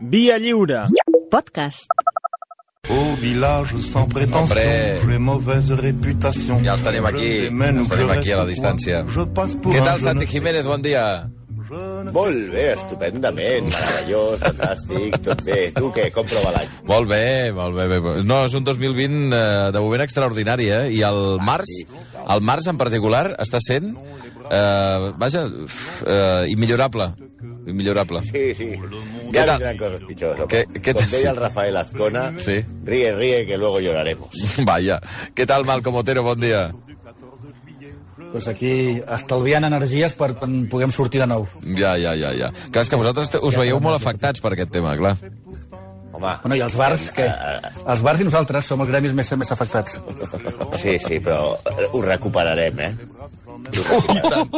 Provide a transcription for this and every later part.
Via lliure. Podcast. Au village sans prétention, j'ai mauvaise réputation. Ja els tenim aquí, els tenim aquí a la distància. Què tal, Santi Jiménez? Bon dia. Molt bé, estupendament, meravellós, fantàstic, tot bé. Tu què, com prova l'any? Molt bé, molt bé, bé. No, és un 2020 eh, de moment extraordinari, eh? I el març, el març en particular, està sent, eh, vaja, eh, immillorable. Immillorable. Sí, sí. Ja tal? vindran coses pitjors. Què- què Com tal? deia el Rafael Azcona, Sí. ríe, ríe, que luego lloraremos. Vaja. Què tal, Malcom Otero? Bon dia. Pues aquí estalviant energies per quan puguem sortir de nou. Ja, ja, ja, ja. Clar, és que vosaltres te- us veieu molt afectats per aquest tema, clar. Home, Bueno, i els bars, què? Els bars i nosaltres som els gremis més, més afectats. sí, sí, però ho recuperarem, eh? I tant.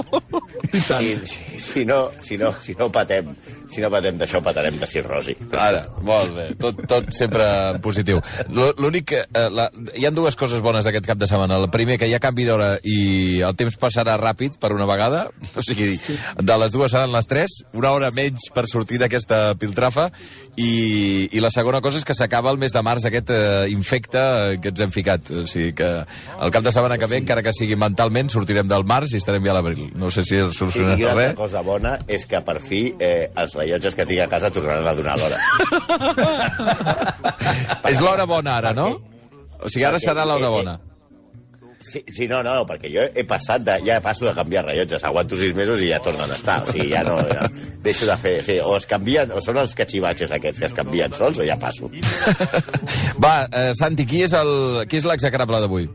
I, si, si, no, si, no, si no patem, si no patem d'això, patarem de cirrosi. Ara, molt bé. Tot, tot sempre en positiu. L'únic que... Eh, la, hi han dues coses bones d'aquest cap de setmana. El primer, que hi ha canvi d'hora i el temps passarà ràpid per una vegada. O sigui, de les dues seran les tres, una hora menys per sortir d'aquesta piltrafa. I, I la segona cosa és que s'acaba el mes de març aquest eh, infecte eh, que ens hem ficat. O sigui que el cap de setmana que ve, encara que sigui mentalment, sortirem del març i estarem ja a l'abril. No sé si es I, solucionarà I res. cosa bona és que per fi eh, els rellotges que tinc a casa tornaran a donar l'hora. És l'hora bona ara, no? O sigui, ara serà l'hora eh, eh, bona. Sí, sí, no, no, perquè jo he passat de... Ja passo de canviar rellotges. Aguanto sis mesos i ja tornen a estar. O sigui, ja no... Ja deixo de fer... Sí, o es canvien... O són els catxivatxes aquests que es canvien sols o ja passo. Va, eh, Santi, qui és el- qui és l'execrable d'avui?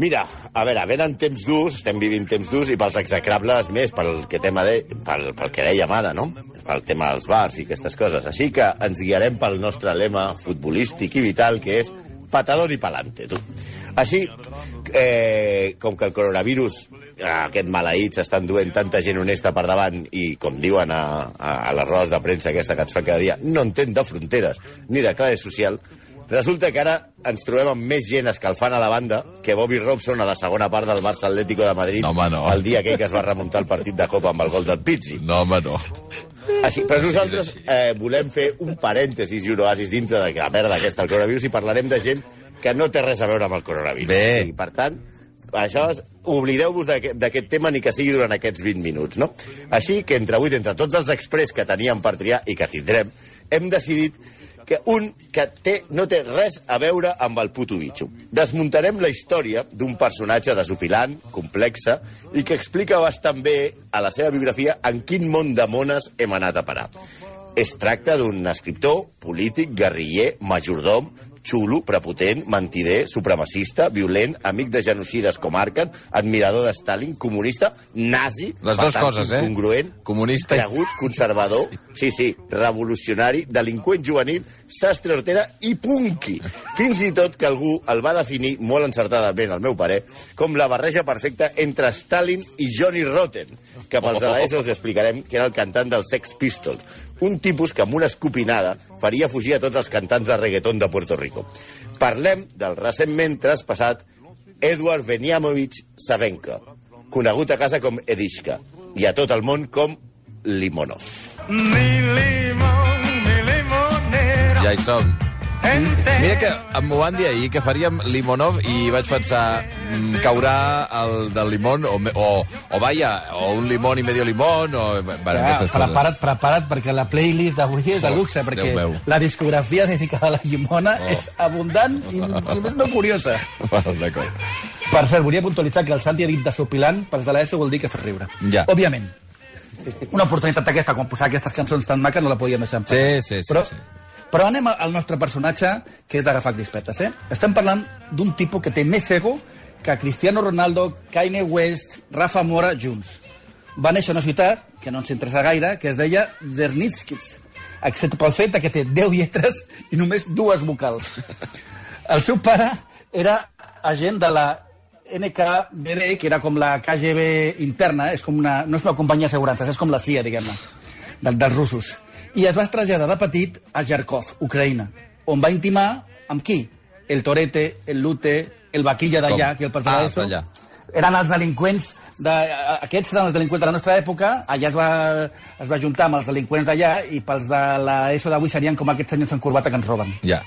Mira, a veure, venen temps durs, estem vivint temps durs, i pels execrables més, pel que, tema de, pel, pel que dèiem ara, no? Pel tema dels bars i aquestes coses. Així que ens guiarem pel nostre lema futbolístic i vital, que és patador i palante, tu. Així, eh, com que el coronavirus, eh, aquest maleït, s'estan duent tanta gent honesta per davant i, com diuen a, a, a rodes de premsa aquesta que ens fa cada dia, no entén de fronteres ni de classe social, Resulta que ara ens trobem amb més gent escalfant a la banda que Bobby Robson a la segona part del Barça Atlético de Madrid No, home, no. el dia aquell que es va remuntar el partit de Copa amb el gol del Pizzi. No, home, no. Així, però nosaltres eh, volem fer un parèntesis i un oasis dintre de la merda aquesta, el coronavirus, i parlarem de gent que no té res a veure amb el coronavirus. Bé. O sigui, per tant, això és, oblideu-vos d'aquest d'aquest tema ni que sigui durant aquests 20 minuts, no? Així que entre avui, entre tots els express que teníem per triar i que tindrem, hem decidit que un que té, no té res a veure amb el puto bitxo. Desmuntarem la història d'un personatge desopilant, complexa, i que explica bastant bé a la seva biografia en quin món de mones hem anat a parar. Es tracta d'un escriptor, polític, guerriller, majordom, xulo, prepotent, mentider, supremacista, violent, amic de genocides com Arkan, admirador de Stalin, comunista, nazi, Les dues coses, eh? incongruent, Comunista cregut, conservador, sí, sí, revolucionari, delinqüent juvenil, sastre hortera i punky. Fins i tot que algú el va definir, molt encertadament al meu parer, com la barreja perfecta entre Stalin i Johnny Rotten, que pels de l'ESO els explicarem que era el cantant dels Sex Pistols, un tipus que amb una escopinada faria fugir a tots els cantants de reggaeton de Puerto Rico. Parlem del recentment traspassat Edward Veniamovich Savenka, conegut a casa com Edishka, i a tot el món com Limonov. Ja hi som. Mira que m'ho van dir ahir, que faríem Limonov, i vaig pensar, mm, caurà el del limón, o, o, o vaya, o un limón i medio limón, o... Bueno, Ja, aquestes coses. prepara't, prepara't, perquè la playlist d'avui és de luxe, perquè la discografia dedicada a la llimona Oh. és abundant i, si més no, curiosa. Bueno, d'acord. Per cert, volia puntualitzar que el Santi ha dit desopilant, pels de l'ESO vol dir que fa riure. Ja. Òbviament. Una oportunitat aquesta, quan posar aquestes cançons tan maques, no la podíem deixar en pas. Sí, sí, sí, Però, sí. Però anem al- nostre personatge, que és d'agafar crispetes, eh? Estem parlant d'un tipus que té més ego que Cristiano Ronaldo, Kanye West, Rafa Mora junts. Va néixer a una ciutat, que no ens interessa gaire, que es deia Zernitskis, excepte pel fet que té 10 lletres i només dues vocals. El seu pare era agent de la NKVD, que era com la KGB interna, és com una, no és una companyia d'assegurances, és com la CIA, diguem-ne, del, dels russos. I es va traslladar de petit a Jarkov, Ucraïna, on va intimar amb qui? El Torete, el Lute, el Vaquilla d'allà, que el Ah, partit d'allà. eren els delinqüents de, aquests eren els delinqüents de la nostra època, allà es va, es va juntar amb els delinqüents d'allà i pels de l'ESO d'avui serien com aquests senyors en corbata que ens roben. Ja.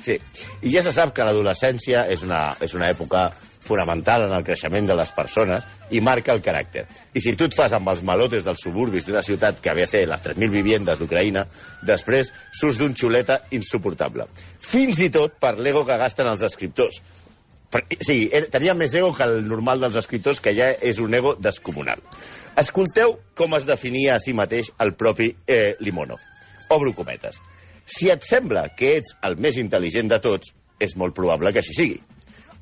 Sí, i ja se sap que l'adolescència és, una, és una època fonamental en el creixement de les persones i marca el caràcter. I si tu et fas amb els malotes dels suburbis d'una ciutat que havia ser les 3.000 viviendes d'Ucraïna, després surts d'un xuleta insuportable. Fins i tot per l'ego que gasten els escriptors. Sí, era- tenia més ego que el normal dels escriptors, que ja és un ego descomunal. Escolteu com es definia a si mateix el propi eh, Limonov. Obro cometes. Si et sembla que ets el més intel·ligent de tots, és molt probable que així sigui.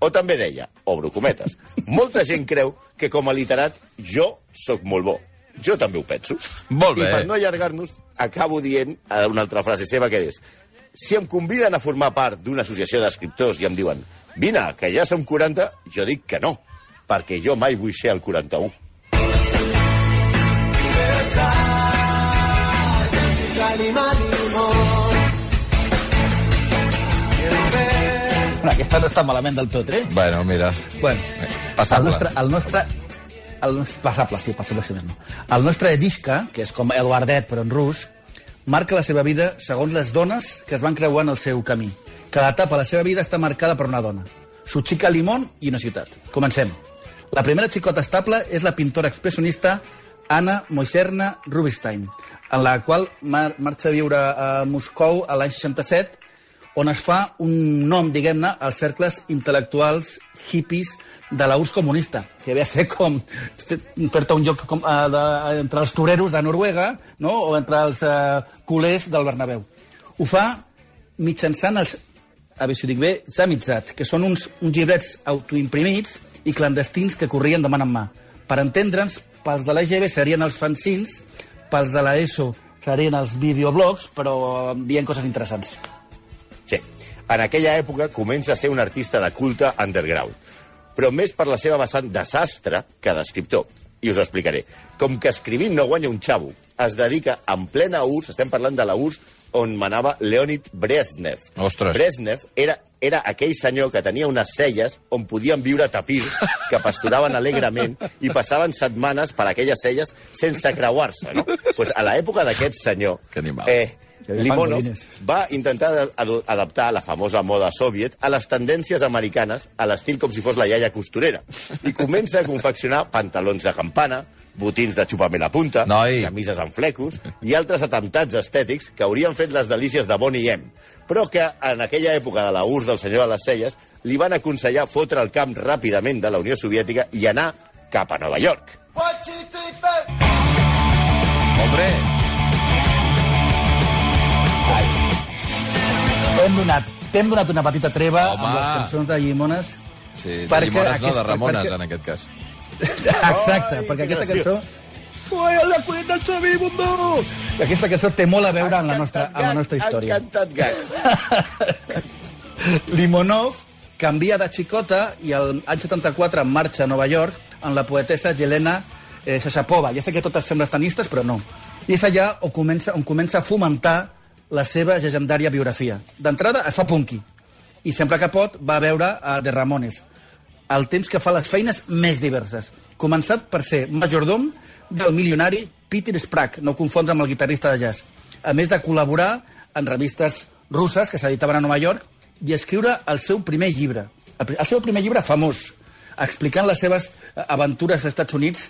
O també deia, obro cometes, molta gent creu que com a literat jo sóc molt bo. Jo també ho penso. Molt bé. I per no allargar-nos, acabo dient eh, una altra frase seva que és si em conviden a formar part d'una associació d'escriptors i em diuen vine, que ja som 40, jo dic que no, perquè jo mai vull ser el 41. Bueno, aquesta no està malament del tot, eh? Bueno, mira. Bueno, Passable. El nostre, el nostre, el passable, sí, passable, sí, no. El nostre Edishka, que és com Eduardet, però en rus, marca la seva vida segons les dones que es van creuar en el seu camí. Cada etapa de la seva vida està marcada per una dona. Su xica Limón i una ciutat. Comencem. La primera xicota estable és la pintora expressionista Anna Moixerna Rubinstein, en la qual mar marxa a viure a Moscou a l'any 67 on es fa un nom, diguem-ne, als cercles intel·lectuals hippies de la URSS comunista, que ve a ser com fer- fer-te un lloc com, uh, de, entre els toreros de Noruega no? o entre els uh, culers del Bernabéu. Ho fa mitjançant els, a veure si ho dic bé, Zamitzat, que són uns, uns llibrets autoimprimits i clandestins que corrien de mà en mà. Per entendre'ns, pels de l'EGB serien els fanzins, pels de l'ESO serien els videoblogs, però dient coses interessants. En aquella època comença a ser un artista de culte underground, però més per la seva vessant de sastre que d'escriptor. I us explicaré. Com que escrivint no guanya un xavo, es dedica en plena URSS, estem parlant de la URSS, on manava Leonid Brezhnev. Ostres. Brezhnev era, era aquell senyor que tenia unes celles on podien viure tapirs que pasturaven alegrement i passaven setmanes per aquelles celles sense creuar-se, no? Pues a l'època d'aquest senyor, Que animal. eh, Limonov va intentar ad- ad- adaptar la famosa moda soviet a les tendències americanes a l'estil com si fos la iaia costurera i comença a confeccionar pantalons de campana, botins de xupament a punta, Noi. camises amb flecos i altres atemptats estètics que haurien fet les delícies de Bonnie M, però que en aquella època de la URSS del senyor de les celles li van aconsellar fotre el camp ràpidament de la Unió Soviètica i anar cap a Nova York. Hombre, Hem donat, t'hem donat una petita treva Home. amb les cançons de Llimones. sí, de Perquè llimones no, aquest- de Ramones, perquè- en aquest cas. Exacte, Ai, perquè que aquesta cançó... Ui, el descobrit del Xavi Bundó! Aquesta cançó té molt a veure amb la nostra, amb la nostra història. Encantat gag. Limonov canvia de xicota i al any 74 marxa a Nova York amb la poetessa Yelena eh, Shashapova. Ja sé que totes semblen estanistes, però no. I és allà on comença, on comença a fomentar la seva legendària biografia. D'entrada es fa punky i sempre que pot va a veure a The Ramones el temps que fa les feines més diverses. Començat per ser majordom del milionari Peter Sprague, no confondre amb el guitarrista de jazz. A més de col·laborar en revistes russes que s'editaven a Nova York i escriure el seu primer llibre. El seu primer llibre famós, explicant les seves eh, aventures als Estats Units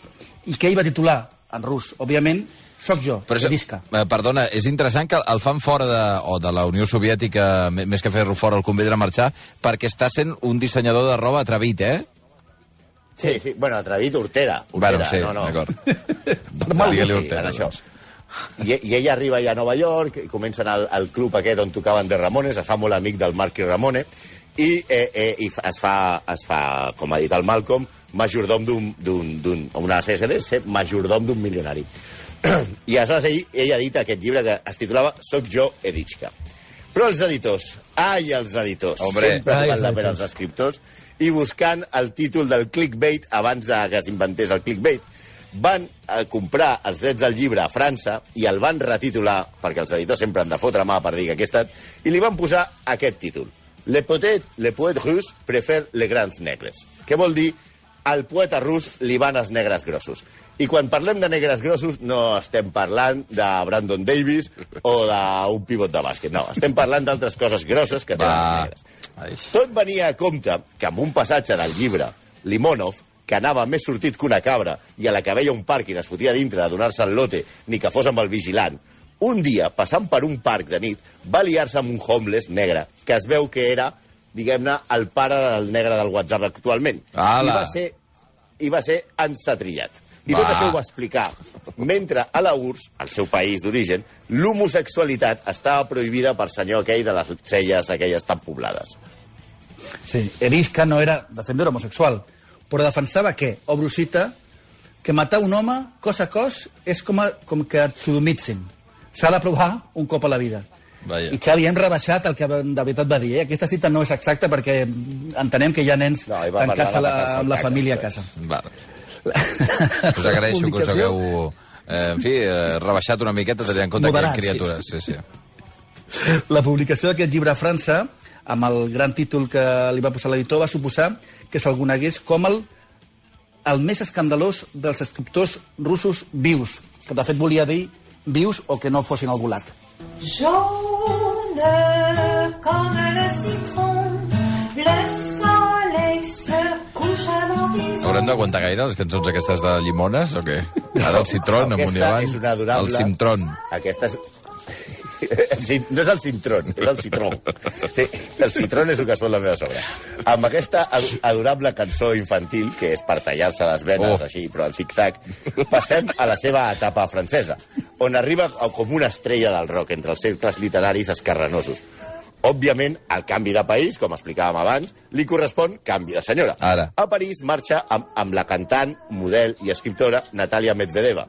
i que ell va titular, en rus, òbviament, Soc jo, Però és, Edisca. eh, perdona, és interessant que el fan fora de, o de la Unió Soviètica, més que fer-lo fora, el convidre a marxar, perquè està sent un dissenyador de roba atrevit, eh? Sí, sí, bueno, atrevit Hortera. Hortera Bueno, sí, no, no. d'acord. Digue-li Sí, en això. doncs. I, I ella arriba ja a Nova York, i comencen al, al club aquest on tocaven de Ramones, es fa molt amic del Marc i Ramone, i, eh, eh, i es, fa, es fa, com ha dit el Malcolm, majordom d'un, d'un, d'un, una CSD, ser majordom d'un milionari. I aleshores ell, ell ha dit aquest llibre que es titulava Soc jo, Editxka. Però els editors, ai, els editors, Hombre. sempre Ai, els la editors. als escriptors, i buscant el títol del clickbait abans de que s'inventés el clickbait, van eh, comprar els drets del llibre a França i el van retitular, perquè els editors sempre han de fotre mà per dir que aquí ha estat, i li van posar aquest títol. Le poète, le poète russe préfère les grands negres. Què vol dir al poeta rus li van els negres grossos. I quan parlem de negres grossos no estem parlant de Brandon Davis o d'un pivot de bàsquet. No, estem parlant d'altres coses grosses que tenen negres. Ai. Tot venia a compte que amb un passatge del llibre, Limonov, que anava més sortit que una cabra i a la que veia un pàrquing es fotia dintre de donar-se el lote ni que fos amb el vigilant, un dia, passant per un parc de nit, va liar-se amb un homeless negre, que es veu que era, diguem-ne, el pare del negre del WhatsApp actualment. Ala. I va ser, i va ser ensatrillat. I tot Va. això ho va explicar mentre a la URSS, el seu país d'origen, l'homosexualitat estava prohibida per senyor aquell de les celles aquelles tan poblades. Sí, Eriska no era, de fet, no era homosexual, però defensava que, obro cita, que matar un home, cos a cos, és com, a, com que et sodomitzin. S'ha de provar un cop a la vida. Vaja. I Xavi, hem rebaixat el que de veritat va dir. Eh? Aquesta cita no és exacta perquè entenem que hi ha nens No, va tancats a la, amb la família a casa. Va. Us agraeixo que us hagueu, eh, en fi, eh, rebaixat una miqueta, tenint en compte que hi ha Moderat, sí. criatures. Sí, sí. La publicació d'aquest llibre a França, amb el gran títol que li va posar l'editor, va suposar que se'l conegués com el, el més escandalós dels escriptors russos vius, que de fet volia dir vius o que no fossin al gulag. Jaune comme le citron, le soleil se couche à l'horizon. Haurem d'aguantar gaire les cançons aquestes de llimones, o què? Ara el citron, amunt i Aquesta avall. és una adorable... El cimtron. Aquesta és... El No és el cintrón, és el citrón. Sí, el citrón és el que es fot la meva sogra. Amb aquesta ad- adorable cançó infantil, que és per tallar-se les venes, Oh. així, però al tic-tac, passem a la seva etapa francesa, on arriba com una estrella del rock entre els cercles literaris escarrenosos. Òbviament, al canvi de país, com explicàvem abans, li correspon canvi de senyora. Ara. A París marxa amb, amb la cantant, model i escriptora Natalia Medvedeva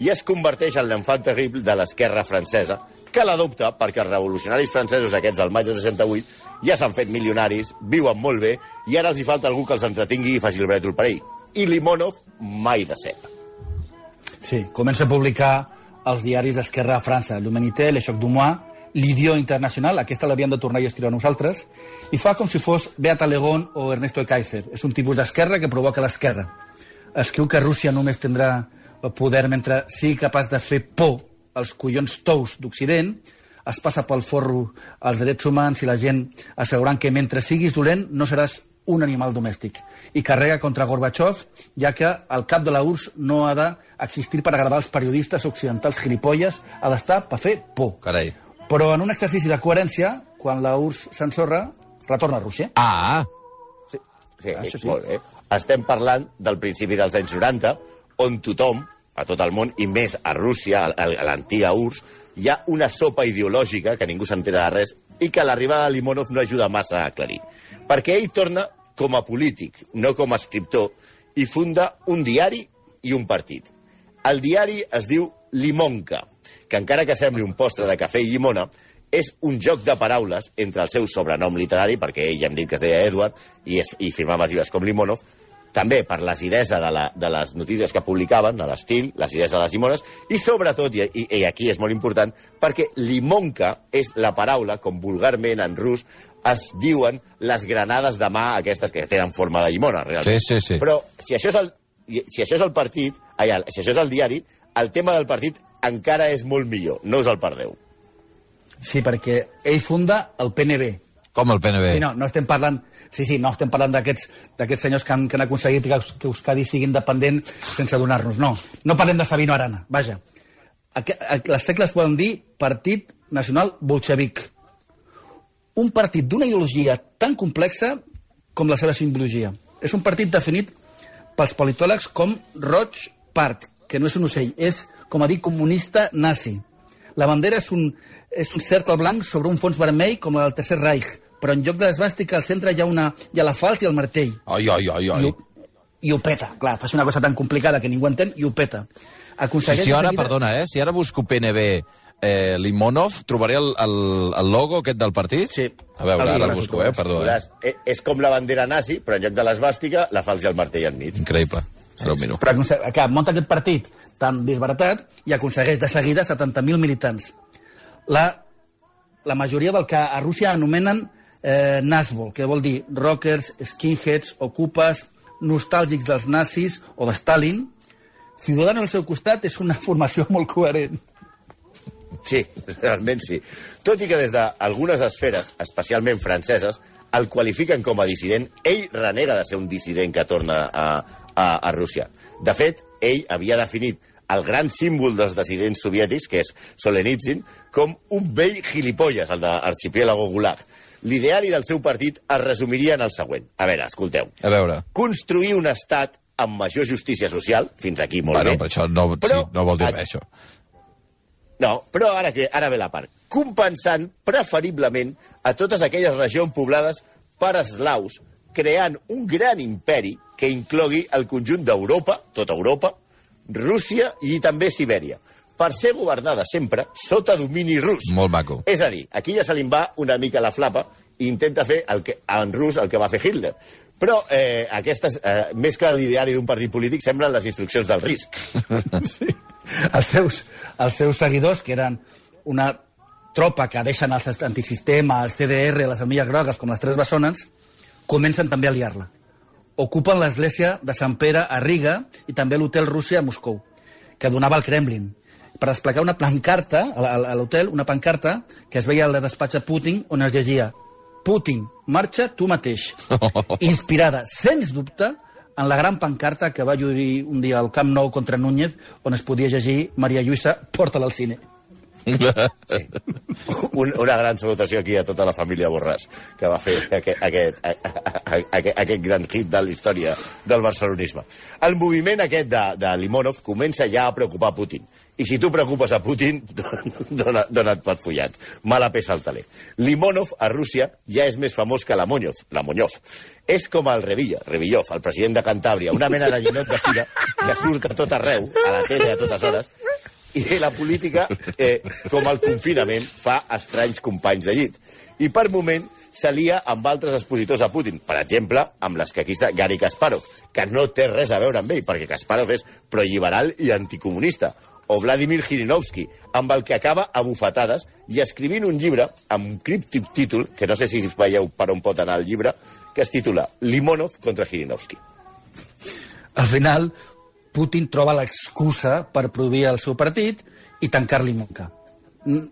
i es converteix en l'enfant terrible de l'esquerra francesa, que l'adopta perquè els revolucionaris francesos aquests del maig de 68 ja s'han fet milionaris, viuen molt bé i ara els hi falta algú que els entretingui i faci el brètol per ell. I Limonov mai de ser. Sí, comença a publicar els diaris d'Esquerra a França, l'Humanité, Le Choc du Mois, l'Idiot Internacional, aquesta l'havíem de tornar i escriure nosaltres, i fa com si fos Beata Legón o Ernesto Kaiser. És un tipus d'esquerra que provoca l'esquerra. Escriu que Rússia només tindrà poder mentre sigui capaç de fer por als collons tous d'Occident, es passa pel forro els drets humans i la gent assegurant que mentre siguis dolent no seràs un animal domèstic. I carrega contra Gorbachev, ja que el cap de la URSS no ha d'existir per agradar als periodistes occidentals gilipolles, ha d'estar per fer por. Carai. Però en un exercici de coherència, quan la URSS s'ensorra, retorna a Rússia. Ah, Sí, sí, Ah, això sí. molt bé. Estem parlant del principi dels anys 90, on tothom, a tot el món, i més a Rússia, a, a l'antiga URSS, hi ha una sopa ideològica que ningú s'entera de res i que l'arribada de Limonov no ajuda massa a aclarir. Perquè ell torna com a polític, no com a escriptor, i funda un diari i un partit. El diari es diu Limonka, que encara que sembli un postre de cafè i llimona, és un joc de paraules entre el seu sobrenom literari, perquè ell ja hem dit que es deia Edward, i, es, i firmava llibres com Limonov, també per l'acidesa de, la, de les notícies que publicaven, de l'estil, l'acidesa de les llimones, i sobretot, i, i, i aquí és molt important, perquè limonca és la paraula, com vulgarment en rus es diuen les granades de mà aquestes que tenen forma de llimona, realment. Sí, sí, sí. Però si això és el, si això és el partit, ai, si això és el diari, el tema del partit encara és molt millor, no us el perdeu. Sí, perquè ell funda el PNB, com el PNB. Sí, no, no estem parlant... Sí, sí, no estem parlant d'aquests senyors que han, que han aconseguit que, que Euskadi sigui independent sense donar-nos. No, no parlem de Sabino Arana, vaja. Aqu les segles poden dir Partit Nacional Bolxevic. Un partit d'una ideologia tan complexa com la seva simbologia. És un partit definit pels politòlegs com Roig Part, que no és un ocell, és, com a dir, comunista nazi. La bandera és un, és un cercle blanc sobre un fons vermell com el del Tercer Reich, però en lloc de l'esbàstica al centre hi ha, una, hi ha la falç i el martell. Ai, ai, ai, I ai. ho, I ho peta, clar, fa una cosa tan complicada que ningú entén i ho peta. Si, Aconsegueix si ara, seguida- perdona, eh? Si ara busco PNB eh, Limonov, trobaré el, el, el logo aquest del partit? Sí. A veure, El ara el busco, eh? Perdó, eh? Eh, és com la bandera nazi, però en lloc de l'esbàstica, la falç i el martell al mig. Increïble. Miro. Però que munta aquest partit tan disbaratat i aconsegueix de seguida 70.000 militants. La, la majoria del que a Rússia anomenen eh, Nazbol, que vol dir rockers, skinheads, ocupes, nostàlgics dels nazis o de Stalin, Ciudadanos al seu costat és una formació molt coherent. Sí, realment sí. Tot i que des d'algunes esferes, especialment franceses, el qualifiquen com a dissident, ell renega de ser un dissident que torna a, a, a Rússia. De fet, ell havia definit el gran símbol dels dissidents soviètics, que és Solenitsyn, com un vell gilipolles, el d'Arxipiélago Gulag. L'ideari del seu partit es resumiria en el següent. A veure, escolteu. A veure. Construir un estat amb major justícia social, fins aquí molt Bueno, bé. però això no, Però- sí, no vol dir res, això. No, però ara, que, ara ve la part. Compensant preferiblement a totes aquelles regions poblades per eslaus, creant un gran imperi que inclogui el conjunt d'Europa, tota Europa, Rússia i també Sibèria, per ser governada sempre sota domini rus. Molt maco. És a dir, aquí ja se li va una mica la flapa i intenta fer el que, en rus el que va fer Hitler. Però eh, aquestes, eh, més que l'ideari d'un partit polític, semblen les instruccions del risc. Sí. Els seus, els seus seguidors, que eren una tropa que deixen els antisistema, els CDR, les armilles grogues, com les tres bessones, comencen també a liar-la. Ocupen l'església de Sant Pere a Riga i també l'hotel Rússia a Moscou, que donava al Kremlin, per desplegar una pancarta a l'hotel, una pancarta que es veia al despatx de Putin, on es llegia Putin, marxa tu mateix. Inspirada, sens dubte, en la gran pancarta que va lluir un dia al Camp Nou contra Núñez, on es podia llegir Maria Lluïsa, porta-la al cine. Un, una gran salutació aquí a tota la família Borràs, que va fer aquest, aquest, aquest, aquest gran hit de la història del barcelonisme. El moviment aquest de, de Limonov comença ja a preocupar Putin. I si tu preocupes a Putin, dona, dona't per follat. Mala peça al taler. Limonov, a Rússia, ja és més famós que la Monyoz, la Monyov. És com el Revilla, Revillov, el president de Cantàbria, una mena de llinot de fira que surt a tot arreu, a la tele a totes hores, i la política, eh, com el confinament, fa estranys companys de llit. I per moment s'alia amb altres expositors a Putin, per exemple, amb l'escaquista Gary Kasparov, que no té res a veure amb ell, perquè Kasparov és proliberal i anticomunista, o Vladimir Jirinovski, amb el que acaba a bufetades i escrivint un llibre amb un críptic títol, que no sé si veieu per on pot anar el llibre, que es titula Limonov contra Jirinovski. Al final, Putin troba l'excusa per prohibir el seu partit i tancar-li Monca. N-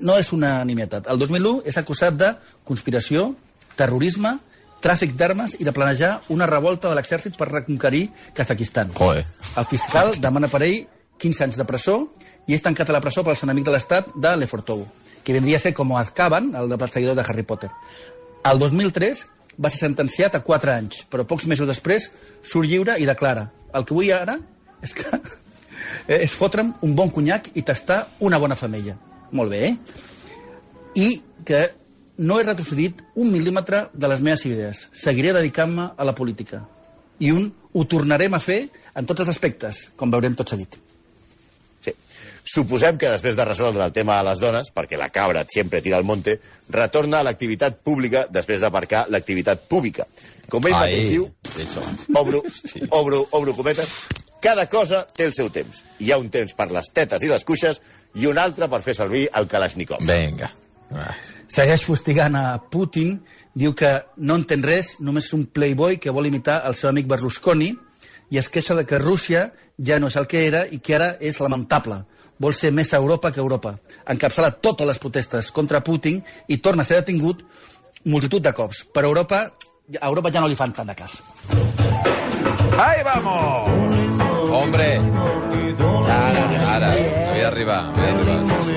No és una nimietat. El 2001 és acusat de conspiració, terrorisme, tràfic d'armes i de planejar una revolta de l'exèrcit per reconquerir Kazakistan. Joder. El fiscal demana per ell 15 anys de presó i és tancat a la presó pels enemics de l'Estat de Lefortou, que vendria a ser com Azkaban, el de perseguidor de Harry Potter. El 2003 va ser sentenciat a 4 anys, però pocs mesos després surt lliure i declara el que vull ara és que és fotre'm un bon conyac i tastar una bona femella. Molt bé, eh? I que no he retrocedit un mil·límetre de les meves idees. Seguiré dedicant-me a la política. I un ho tornarem a fer en tots els aspectes, com veurem tot seguit. Suposem que després de resoldre el tema de les dones, perquè la cabra sempre tira al monte, retorna a l'activitat pública després d'aparcar l'activitat pública. Com ell mateix diu, això. obro, obro, obro cometes, cada cosa té el seu temps. Hi ha un temps per les tetes i les cuixes i un altre per fer servir el Kalashnikov. Vinga. Ah. Segueix fustigant a Putin, diu que no entén res, només és un playboy que vol imitar el seu amic Berlusconi, i es queixa de que Rússia ja no és el que era i que ara és lamentable. Vol ser més Europa que Europa. Encapçala totes les protestes contra Putin i torna a ser detingut multitud de cops. Per Europa, a Europa ja no li fan tant de cas. Hombre! Ara, ara. Havia d'arribar. Havia d'arribar. Sí, sí.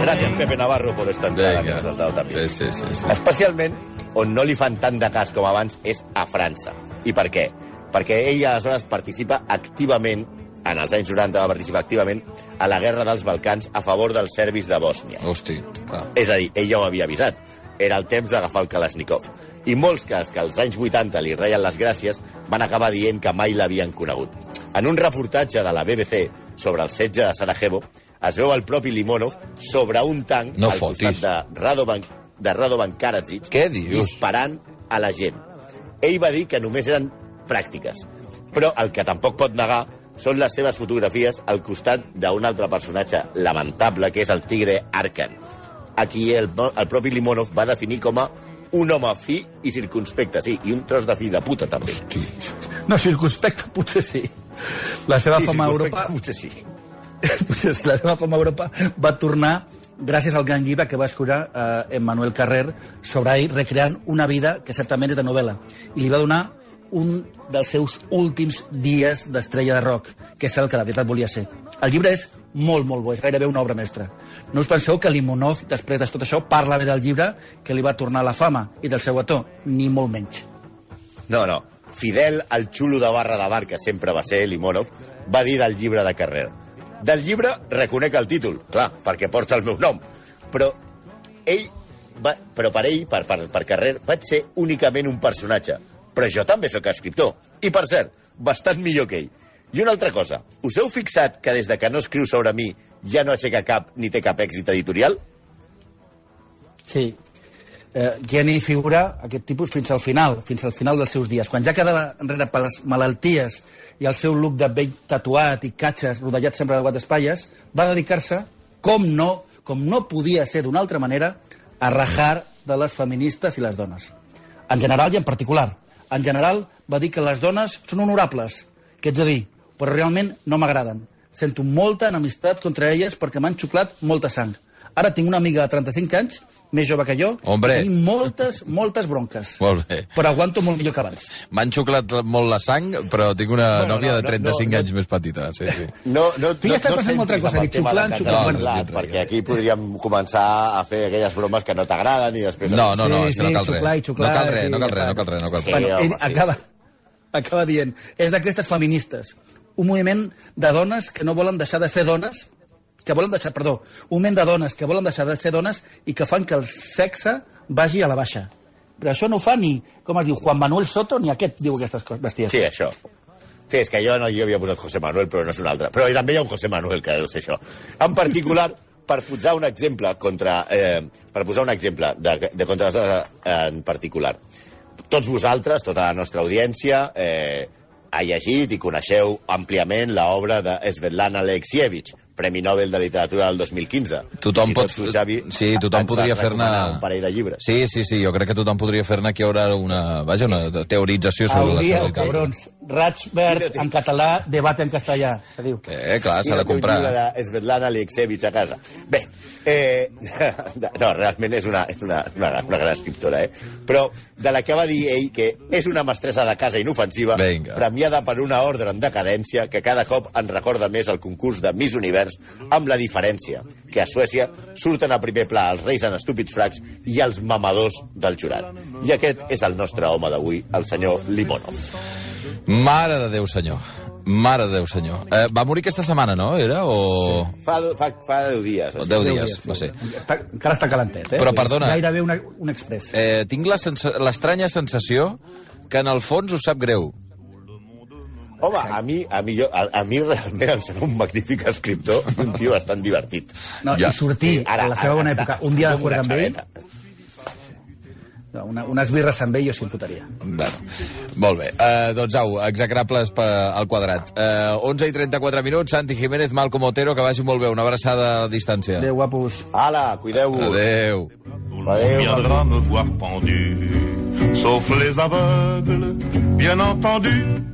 Gràcies, Pepe Navarro, por esta entrada que Vinga. nos has dado també. Sí, sí, sí. sí. Especialment on no li fan tant de cas com abans és a França. I per què? Perquè ell aleshores participa activament, en els anys 90 va participar activament, a la guerra dels Balcans a favor dels serbis de Bòsnia. Hosti, clar. És a dir, ell ja ho havia avisat. Era el temps d'agafar el Kalashnikov. I molts que, que als anys 80 li reien les gràcies van acabar dient que mai l'havien conegut. En un reportatge de la BBC sobre el setge de Sarajevo es veu el propi Limonov sobre un tanc No al fotis. costat de Radovan, de Radovan Karadzic Què dius? disparant a la gent. Ell va dir que només eren pràctiques. Però el que tampoc pot negar són les seves fotografies al costat d'un altre personatge lamentable, que és el tigre Arkan, a qui el, el propi Limonov va definir com a un home fi i circunspecte, sí, i un tros de fi de puta, també. Sí, No, circunspecte, potser sí. La seva fama a Europa... potser sí. potser sí, la seva fama a Europa va tornar gràcies al gran llibre que va escriure eh, Emmanuel Carrer sobre ell, recreant una vida que certament és de novel·la. I li va donar un dels seus últims dies d'estrella de rock, que és el que de veritat volia ser. El llibre és molt, molt bo, és gairebé una obra mestra. No us penseu que Limonov, després de tot això, parla bé del llibre que li va tornar la fama i del seu autor, ni molt menys. No, no. Fidel al xulo de barra de bar, que sempre va ser Limonov, va dir del llibre de Carrer. Del llibre reconec el títol, clar, perquè porta el meu nom. Però ell, va, però per ell, per, per, per Carrer, vaig ser únicament un personatge. Però jo també sóc escriptor. I, per cert, bastant millor que ell. I una altra cosa, us heu fixat que des de que no escriu sobre mi ja no aixeca cap ni té cap èxit editorial? Sí. Eh, Jenny figura aquest tipus fins al final, fins al final dels seus dies. Quan ja quedava enrere per les malalties i el seu look de vell tatuat i catxes rodejat sempre de guatespatlles, va dedicar-se, com no, com no podia ser d'una altra manera, a rajar de les feministes i les dones. En general i en particular. En general va dir que les dones són honorables, que ets a dir, però realment no m'agraden. Sento molta enemistat contra elles perquè m'han xuclat molta sang. Ara tinc una amiga de 35 anys, més jove que jo, Hombre. i tenim moltes, moltes bronques. Molt bé. Però aguanto molt millor que abans. M'han xuclat molt la sang, però tinc una Bueno, nòvia no, de no, 35 no, no. anys més petita. Sí, sí. No, no, Tu ja estàs pensant en altra centris cosa, ni xuclant, xuclant. català, No, perquè aquí podríem començar a fer aquelles bromes que no t'agraden i després... No, no, no, Sí, és que no sí, cal res. xuclar i xuclar, No cal res, sí, no cal res, no cal res, no cal Sí. res. Bueno, home, sí. acaba, acaba dient, és d'aquestes feministes, un moviment de dones que no volen deixar de ser dones, que volen deixar, perdó, un moviment de dones que volen deixar de ser dones i que fan que el sexe vagi a la baixa. Però això no ho fa ni, com es diu, Juan Manuel Soto, ni aquest diu aquestes coses, besties. Sí, això. Sí, és que jo no jo havia posat José Manuel, però no és un altre. Però també hi ha un José Manuel que deu ser això. En particular, per posar un exemple contra, eh, per posar un exemple de, de contra les dones en particular. Tots vosaltres, tota la nostra audiència, eh, ha llegit i coneixeu àmpliament l'obra de Svetlana Alexievich, Premi Nobel de Literatura del 2015. Tothom pot... tot tu, Xavi, sí, tothom podria fer-ne... Un parell de llibres. Sí, sí, sí, jo crec que tothom podria fer-ne aquí haurà una, vaja, una teorització sobre la Hauríeu, seva literatura. cabrons. Raig verd en català, debat en castellà, se diu. Eh, clar, s'ha de Mira, comprar. de Svetlana Alexievich a casa. Bé, eh, no, realment és una, és una, una, una gran escriptora, eh? Però de la que va dir ell que és una mestressa de casa inofensiva, Vinga. premiada per una ordre en decadència que cada cop ens recorda més el concurs de Miss Univers amb la diferència que a Suècia surten a primer pla els reis en estúpids fracs i els mamadors del jurat. I aquest és el nostre home d'avui, el senyor Limonov. Mare de Déu, senyor. Mare de Déu, senyor. Eh, va morir aquesta setmana, no? Era? O... Fa, fa, fa 10 dies. o sigui. 10 Deu dies, va ser. Està, encara està calentet, eh? Però, perdona. Gairebé una, un express. Eh, tinc la sensa- l'estranya sensació que en el fons us sap greu. Home, a mi, a mi, jo, a, a mi realment em sembla un magnífic escriptor i un tio bastant divertit. No, Ja. I sortir Ara, a la seva bona ara, època, un dia de una amb ell, una, unes birres amb ell jo s'hi fotaria. Bueno, molt bé. Uh, doncs au, execrables per, al quadrat. Uh, 11 i 34 minuts, Santi Jiménez, Malcom Otero, que vagi molt bé. Una abraçada a distància. Adéu, guapos. Ala, cuideu-vos. Adéu. Adéu. viendra me voir pendu, sauf les aveugles, bien entendu.